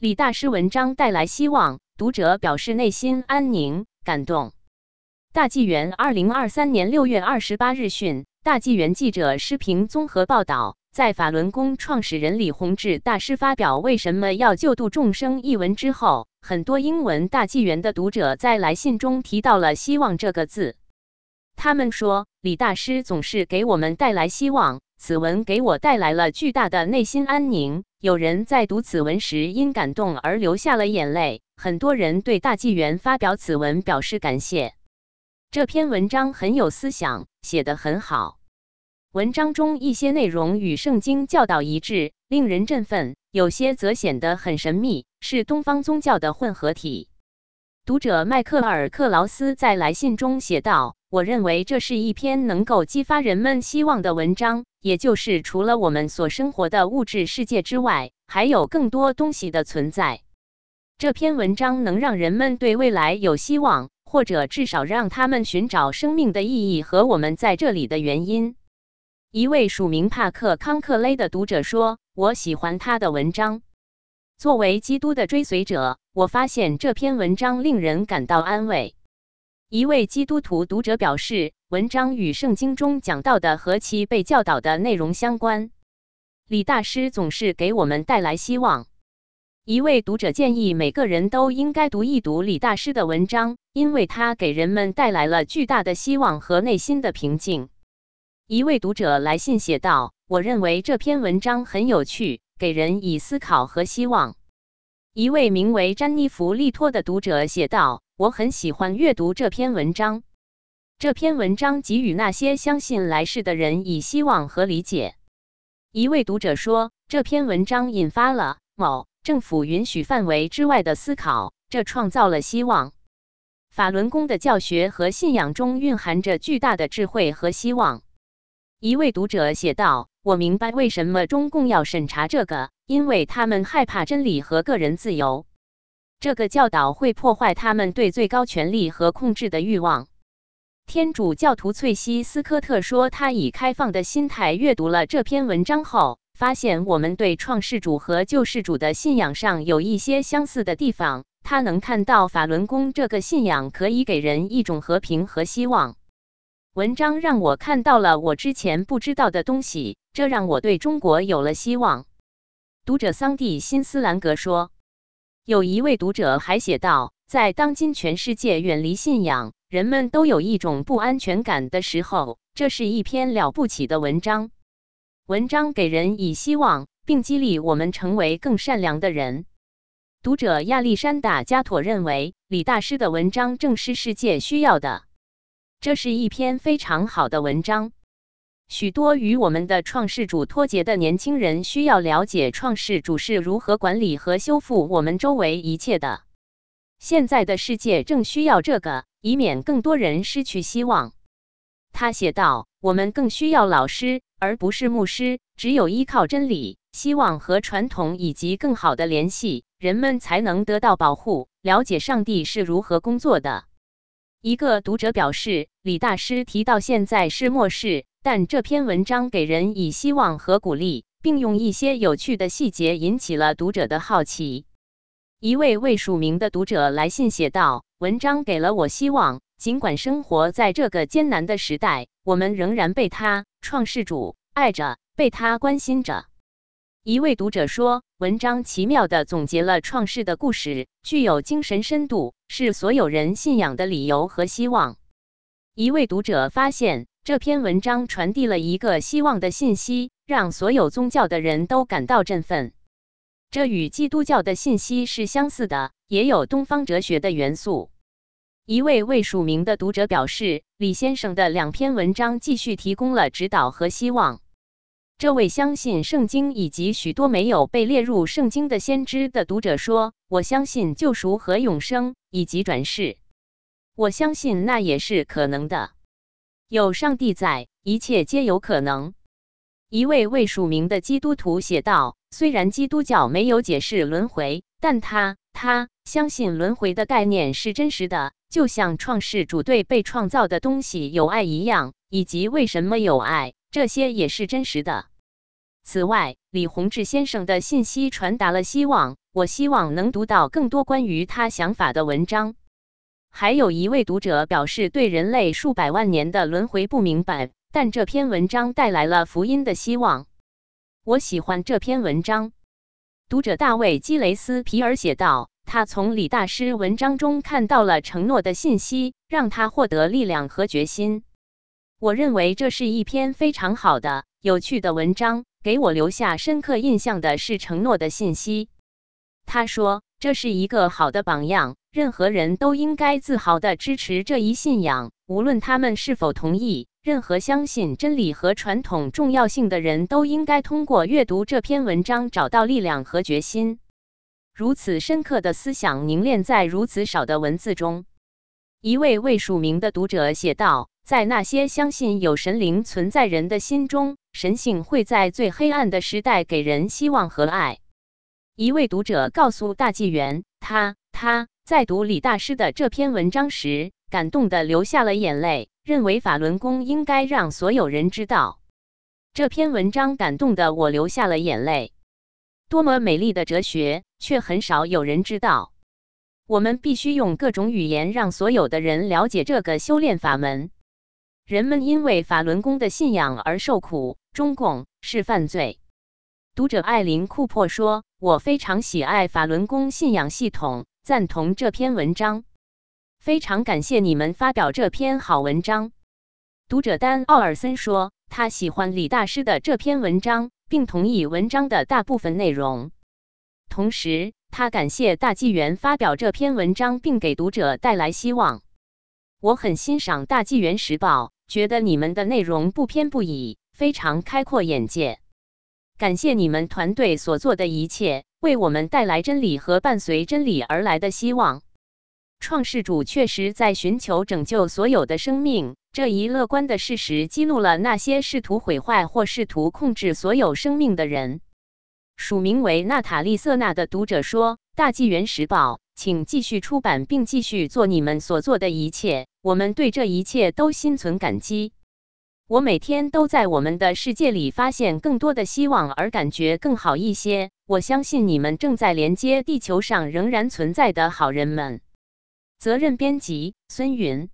李大师文章带来希望，读者表示内心安宁感动。大纪元二零二三年六月二十八日讯，大纪元记者施平综合报道，在法轮功创始人李洪志大师发表“为什么要救度众生”一文之后，很多英文大纪元的读者在来信中提到了“希望”这个字。他们说，李大师总是给我们带来希望。此文给我带来了巨大的内心安宁。有人在读此文时因感动而流下了眼泪。很多人对大纪元发表此文表示感谢。这篇文章很有思想，写得很好。文章中一些内容与圣经教导一致，令人振奋；有些则显得很神秘，是东方宗教的混合体。读者迈克尔·克劳斯在来信中写道。我认为这是一篇能够激发人们希望的文章，也就是除了我们所生活的物质世界之外，还有更多东西的存在。这篇文章能让人们对未来有希望，或者至少让他们寻找生命的意义和我们在这里的原因。一位署名帕克·康克雷的读者说：“我喜欢他的文章。作为基督的追随者，我发现这篇文章令人感到安慰。”一位基督徒读者表示，文章与圣经中讲到的和其被教导的内容相关。李大师总是给我们带来希望。一位读者建议每个人都应该读一读李大师的文章，因为他给人们带来了巨大的希望和内心的平静。一位读者来信写道：“我认为这篇文章很有趣，给人以思考和希望。”一位名为詹妮弗·利托的读者写道。我很喜欢阅读这篇文章。这篇文章给予那些相信来世的人以希望和理解。一位读者说，这篇文章引发了某政府允许范围之外的思考，这创造了希望。法轮功的教学和信仰中蕴含着巨大的智慧和希望。一位读者写道：“我明白为什么中共要审查这个，因为他们害怕真理和个人自由。”这个教导会破坏他们对最高权力和控制的欲望。天主教徒翠西斯科特说，他以开放的心态阅读了这篇文章后，发现我们对创世主和救世主的信仰上有一些相似的地方。他能看到法轮功这个信仰可以给人一种和平和希望。文章让我看到了我之前不知道的东西，这让我对中国有了希望。读者桑蒂辛斯兰格说。有一位读者还写道：“在当今全世界远离信仰，人们都有一种不安全感的时候，这是一篇了不起的文章。文章给人以希望，并激励我们成为更善良的人。”读者亚历山大·加妥认为，李大师的文章正是世界需要的。这是一篇非常好的文章。许多与我们的创世主脱节的年轻人需要了解创世主是如何管理和修复我们周围一切的。现在的世界正需要这个，以免更多人失去希望。他写道：“我们更需要老师，而不是牧师。只有依靠真理、希望和传统以及更好的联系，人们才能得到保护，了解上帝是如何工作的。”一个读者表示，李大师提到现在是末世。但这篇文章给人以希望和鼓励，并用一些有趣的细节引起了读者的好奇。一位未署名的读者来信写道：“文章给了我希望，尽管生活在这个艰难的时代，我们仍然被他创世主爱着，被他关心着。”一位读者说：“文章奇妙地总结了创世的故事，具有精神深度，是所有人信仰的理由和希望。”一位读者发现。这篇文章传递了一个希望的信息，让所有宗教的人都感到振奋。这与基督教的信息是相似的，也有东方哲学的元素。一位未署名的读者表示，李先生的两篇文章继续提供了指导和希望。这位相信圣经以及许多没有被列入圣经的先知的读者说：“我相信救赎和永生以及转世，我相信那也是可能的。”有上帝在，一切皆有可能。一位未署名的基督徒写道：“虽然基督教没有解释轮回，但他他相信轮回的概念是真实的，就像创世主对被创造的东西有爱一样，以及为什么有爱，这些也是真实的。”此外，李洪志先生的信息传达了希望，我希望能读到更多关于他想法的文章。还有一位读者表示，对人类数百万年的轮回不明白，但这篇文章带来了福音的希望。我喜欢这篇文章。读者大卫·基雷斯皮尔写道：“他从李大师文章中看到了承诺的信息，让他获得力量和决心。我认为这是一篇非常好的、有趣的文章。给我留下深刻印象的是承诺的信息。”他说：“这是一个好的榜样。”任何人都应该自豪地支持这一信仰，无论他们是否同意。任何相信真理和传统重要性的人都应该通过阅读这篇文章找到力量和决心。如此深刻的思想凝练在如此少的文字中。一位未署名的读者写道：“在那些相信有神灵存在人的心中，神性会在最黑暗的时代给人希望和爱。”一位读者告诉大纪元，他他。在读李大师的这篇文章时，感动的流下了眼泪，认为法轮功应该让所有人知道。这篇文章感动的我流下了眼泪。多么美丽的哲学，却很少有人知道。我们必须用各种语言让所有的人了解这个修炼法门。人们因为法轮功的信仰而受苦，中共是犯罪。读者艾琳库珀说：“我非常喜爱法轮功信仰系统。”赞同这篇文章，非常感谢你们发表这篇好文章。读者丹奥尔森说，他喜欢李大师的这篇文章，并同意文章的大部分内容。同时，他感谢大纪元发表这篇文章，并给读者带来希望。我很欣赏大纪元时报，觉得你们的内容不偏不倚，非常开阔眼界。感谢你们团队所做的一切。为我们带来真理和伴随真理而来的希望。创世主确实在寻求拯救所有的生命，这一乐观的事实激怒了那些试图毁坏或试图控制所有生命的人。署名为娜塔莉·瑟纳的读者说：“大纪元时报，请继续出版并继续做你们所做的一切，我们对这一切都心存感激。”我每天都在我们的世界里发现更多的希望，而感觉更好一些。我相信你们正在连接地球上仍然存在的好人们。责任编辑：孙云。